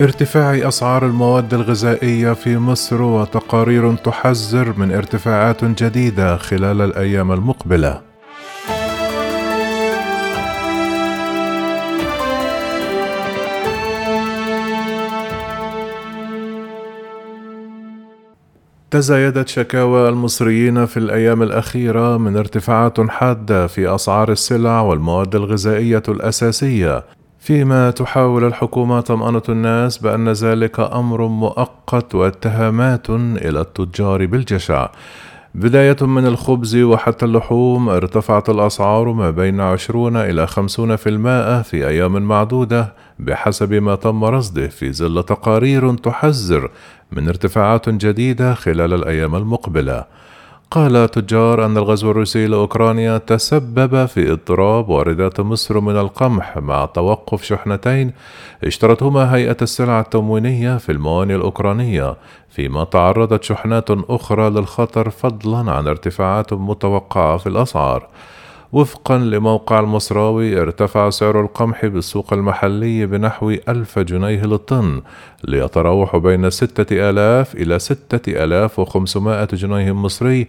ارتفاع أسعار المواد الغذائية في مصر وتقارير تحذر من ارتفاعات جديدة خلال الأيام المقبلة. تزايدت شكاوى المصريين في الأيام الأخيرة من ارتفاعات حادة في أسعار السلع والمواد الغذائية الأساسية فيما تحاول الحكومة طمأنة الناس بأن ذلك أمر مؤقت واتهامات إلى التجار بالجشع. بداية من الخبز وحتى اللحوم ارتفعت الأسعار ما بين 20 إلى 50% في أيام معدودة بحسب ما تم رصده في ظل تقارير تحذر من ارتفاعات جديدة خلال الأيام المقبلة. قال تجار أن الغزو الروسي لأوكرانيا تسبب في اضطراب واردات مصر من القمح مع توقف شحنتين. اشترتهما هيئة السلع التموينية في الموانئ الأوكرانية. فيما تعرضت شحنات أخرى للخطر فضلا عن ارتفاعات متوقعة في الأسعار. وفقا لموقع المصراوي ارتفع سعر القمح بالسوق المحلي بنحو ألف جنيه للطن ليتراوح بين ستة آلاف إلى ستة آلاف وخمسمائة جنيه مصري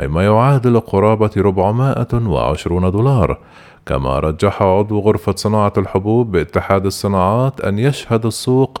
أي ما يعادل قرابة ربعمائة وعشرون دولار. كما رجح عضو غرفة صناعة الحبوب باتحاد الصناعات أن يشهد السوق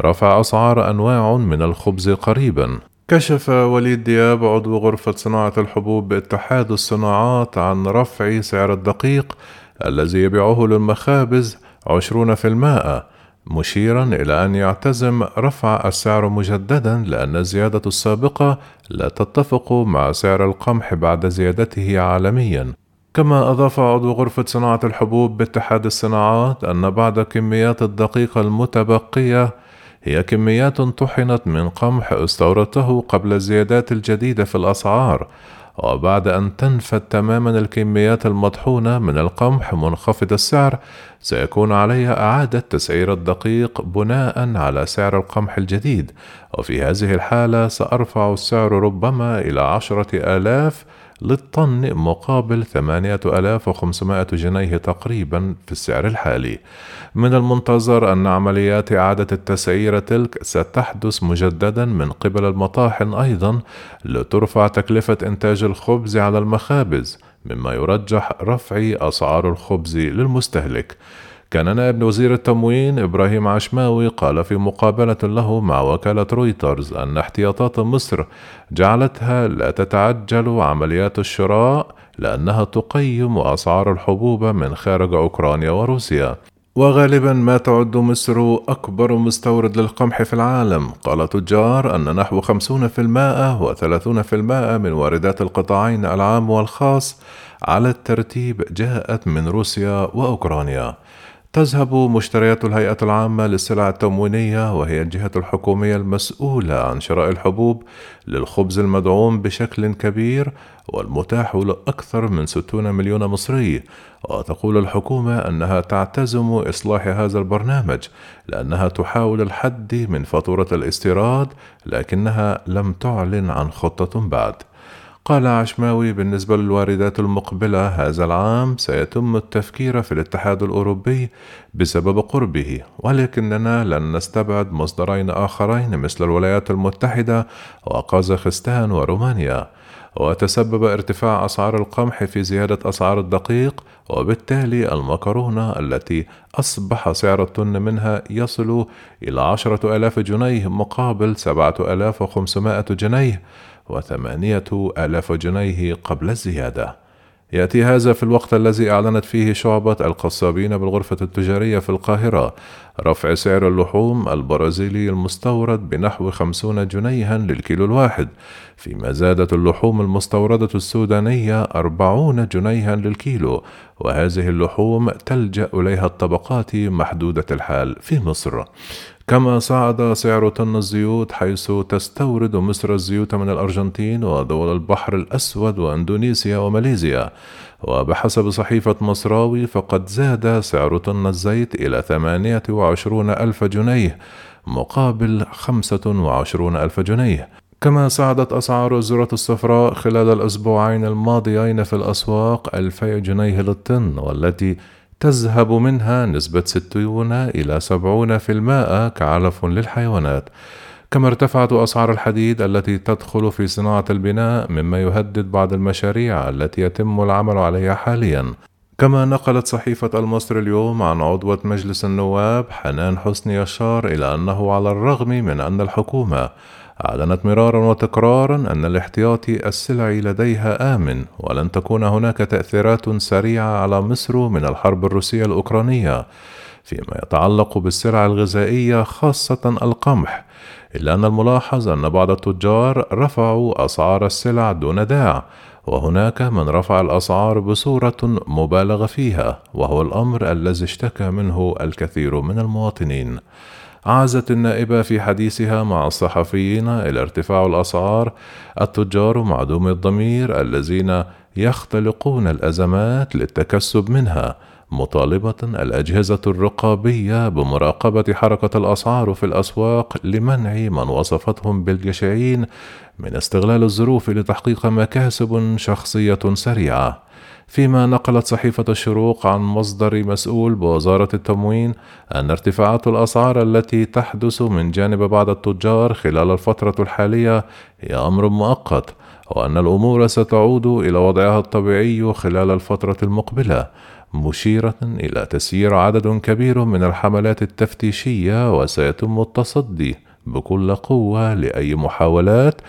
رفع أسعار أنواع من الخبز قريبا. كشف وليد دياب عضو غرفة صناعة الحبوب باتحاد الصناعات عن رفع سعر الدقيق الذي يبيعه للمخابز عشرون في المائة مشيرا إلى أن يعتزم رفع السعر مجددا لأن الزيادة السابقة لا تتفق مع سعر القمح بعد زيادته عالميا. كما أضاف عضو غرفة صناعة الحبوب باتحاد الصناعات أن بعض كميات الدقيق المتبقية هي كميات طحنت من قمح استوردته قبل الزيادات الجديدة في الأسعار وبعد أن تنفد تماما الكميات المطحونة من القمح منخفض السعر سيكون علي إعادة تسعير الدقيق بناء على سعر القمح الجديد وفي هذه الحالة سأرفع السعر ربما إلى عشرة آلاف للطن مقابل 8500 جنيه تقريبا في السعر الحالي. من المنتظر أن عمليات إعادة التسعير تلك ستحدث مجددا من قبل المطاحن أيضا لترفع تكلفة إنتاج الخبز على المخابز مما يرجح رفع أسعار الخبز للمستهلك. كان نائب وزير التموين إبراهيم عشماوي قال في مقابلة له مع وكالة رويترز أن احتياطات مصر جعلتها لا تتعجل عمليات الشراء لأنها تقيم أسعار الحبوب من خارج أوكرانيا وروسيا. وغالبا ما تعد مصر أكبر مستورد للقمح في العالم. قال تجار أن نحو 50% و30% من واردات القطاعين العام والخاص على الترتيب جاءت من روسيا وأوكرانيا. تذهب مشتريات الهيئة العامة للسلع التموينية وهي الجهة الحكومية المسؤولة عن شراء الحبوب للخبز المدعوم بشكل كبير والمتاح لأكثر من 60 مليون مصري. وتقول الحكومة أنها تعتزم إصلاح هذا البرنامج لأنها تحاول الحد من فاتورة الاستيراد لكنها لم تعلن عن خطة بعد. قال عشماوي بالنسبة للواردات المقبلة هذا العام سيتم التفكير في الاتحاد الأوروبي بسبب قربه ولكننا لن نستبعد مصدرين آخرين مثل الولايات المتحدة وقازاخستان ورومانيا. وتسبب ارتفاع أسعار القمح في زيادة أسعار الدقيق وبالتالي المكرونة التي أصبح سعر الطن منها يصل إلى عشرة آلاف جنيه مقابل سبعة آلاف وخمسمائة جنيه. وثمانية آلاف جنيه قبل الزيادة. يأتي هذا في الوقت الذي أعلنت فيه شعبة القصابين بالغرفة التجارية في القاهرة. رفع سعر اللحوم البرازيلي المستورد بنحو خمسون جنيها للكيلو الواحد. فيما زادت اللحوم المستوردة السودانية أربعون جنيها للكيلو. وهذه اللحوم تلجأ إليها الطبقات محدودة الحال في مصر. كما صعد سعر طن الزيوت حيث تستورد مصر الزيوت من الأرجنتين ودول البحر الأسود وأندونيسيا وماليزيا. وبحسب صحيفة مصراوي فقد زاد سعر طن الزيت إلى ثمانية وعشرون ألف جنيه مقابل خمسة وعشرون ألف جنيه. كما صعدت أسعار الذرة الصفراء خلال الأسبوعين الماضيين في الأسواق ألفي جنيه للطن والتي تذهب منها نسبة 60 إلى 70% كعلف للحيوانات. كما ارتفعت أسعار الحديد التي تدخل في صناعة البناء مما يهدد بعض المشاريع التي يتم العمل عليها حاليا. كما نقلت صحيفة المصري اليوم عن عضوة مجلس النواب حنان حسني يشار إلى أنه على الرغم من أن الحكومة أعلنت مرارا وتكرارا أن الاحتياطي السلعي لديها آمن ولن تكون هناك تأثيرات سريعة على مصر من الحرب الروسية الأوكرانية فيما يتعلق بالسلع الغذائية خاصة القمح إلا أن الملاحظ أن بعض التجار رفعوا أسعار السلع دون داع وهناك من رفع الأسعار بصورة مبالغ فيها وهو الأمر الذي اشتكى منه الكثير من المواطنين. عازت النائبة في حديثها مع الصحفيين إلى ارتفاع الأسعار التجار معدوم الضمير الذين يختلقون الأزمات للتكسب منها مطالبة الأجهزة الرقابية بمراقبة حركة الأسعار في الأسواق لمنع من وصفتهم بالجشعين من استغلال الظروف لتحقيق مكاسب شخصية سريعة. فيما نقلت صحيفة الشروق عن مصدر مسؤول بوزارة التموين أن ارتفاعات الأسعار التي تحدث من جانب بعض التجار خلال الفترة الحالية هي أمر مؤقت، وأن الأمور ستعود إلى وضعها الطبيعي خلال الفترة المقبلة، مشيرة إلى تسيير عدد كبير من الحملات التفتيشية وسيتم التصدي بكل قوة لأي محاولات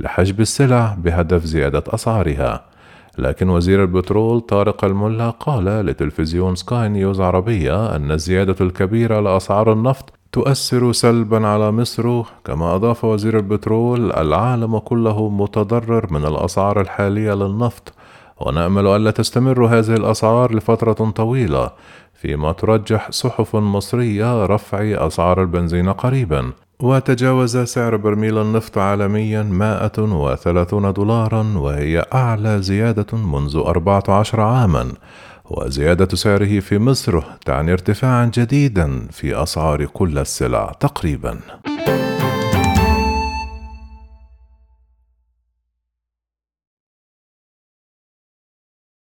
لحجب السلع بهدف زيادة أسعارها. لكن وزير البترول طارق الملا قال لتلفزيون سكاي نيوز عربية أن الزيادة الكبيرة لأسعار النفط تؤثر سلبا على مصر كما أضاف وزير البترول العالم كله متضرر من الأسعار الحالية للنفط ونأمل ألا تستمر هذه الأسعار لفترة طويلة فيما ترجح صحف مصرية رفع أسعار البنزين قريبا. وتجاوز سعر برميل النفط عالميا 130 دولارا وهي أعلى زيادة منذ 14 عاما. وزيادة سعره في مصر تعني ارتفاعا جديدا في أسعار كل السلع تقريبا.